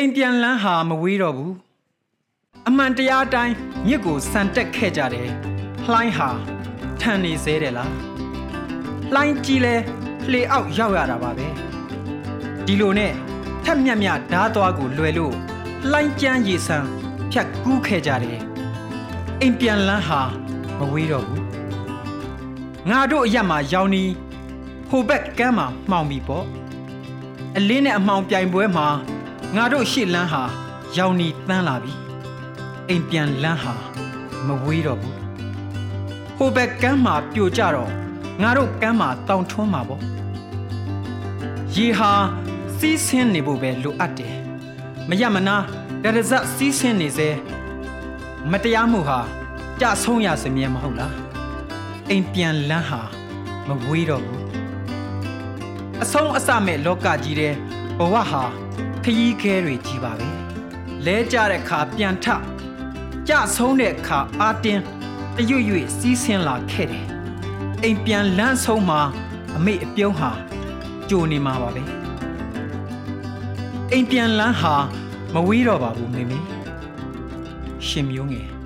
အိမ်ပြန်လန်းဟာမဝေးတော့ဘူးအမှန်တရားအတိုင်းမြစ်ကိုစံတက်ခဲ့ကြတယ်လှိုင်းဟာထန်နေသေးတယ်လားလှိုင်းကြီးလဲလှေအောက်ရောက်ရတာပါပဲဒီလိုနဲ့ထက်မြက်မြက်ဓားသွားကိုလွယ်လို့လှိုင်းကြမ်းရေဆန်းဖြတ်ကူးခဲ့ကြတယ်အိမ်ပြန်လန်းဟာမဝေးတော့ဘူးငါတို့အရက်မှာရောင်နီဟိုဘက်ကမ်းမှာမှောင်ပြီပေါ့အလင်းနဲ့အမှောင်ပြိုင်ပွဲမှာ ငါတို့ရှေ့လန်းဟာရောင်နီတန်းလာပြီအိမ်ပြန်လန်းဟာမဝေးတော့ဘူးဟိုဘက်ကမ်းမှာပြိုကျတော့ငါတို့ကမ်းမှာတောင်ထွန်းမှာပေါ့ရေဟာစီးဆင်းနေဖို့ပဲလိုအပ်တယ်မရမနာတရဇက်စီးဆင်းနေစေမတရားမှုဟာကြဆုံးရစမြဲမဟုတ်လားအိမ်ပြန်လန်းဟာမဝေးတော့ဘူးအဆုံးအစမဲ့လောကကြီးတဲ့ ဘဝဟာခရီးခဲတွေကြီးပါပဲလဲကြတဲ့ခါပြန်ထကြဆုံးတဲ့ခါအာတင်းတရွရွစီးဆင်းလာခဲ့တယ်အိမ်ပြန်လန်းဆုံးမှာအမေအပြုံးဟာကြိုနေမှာပါပဲအိမ်ပြန်လန်းဟာမဝေးတော့ပါဘူးမေမေရှင်မျိုးငယ်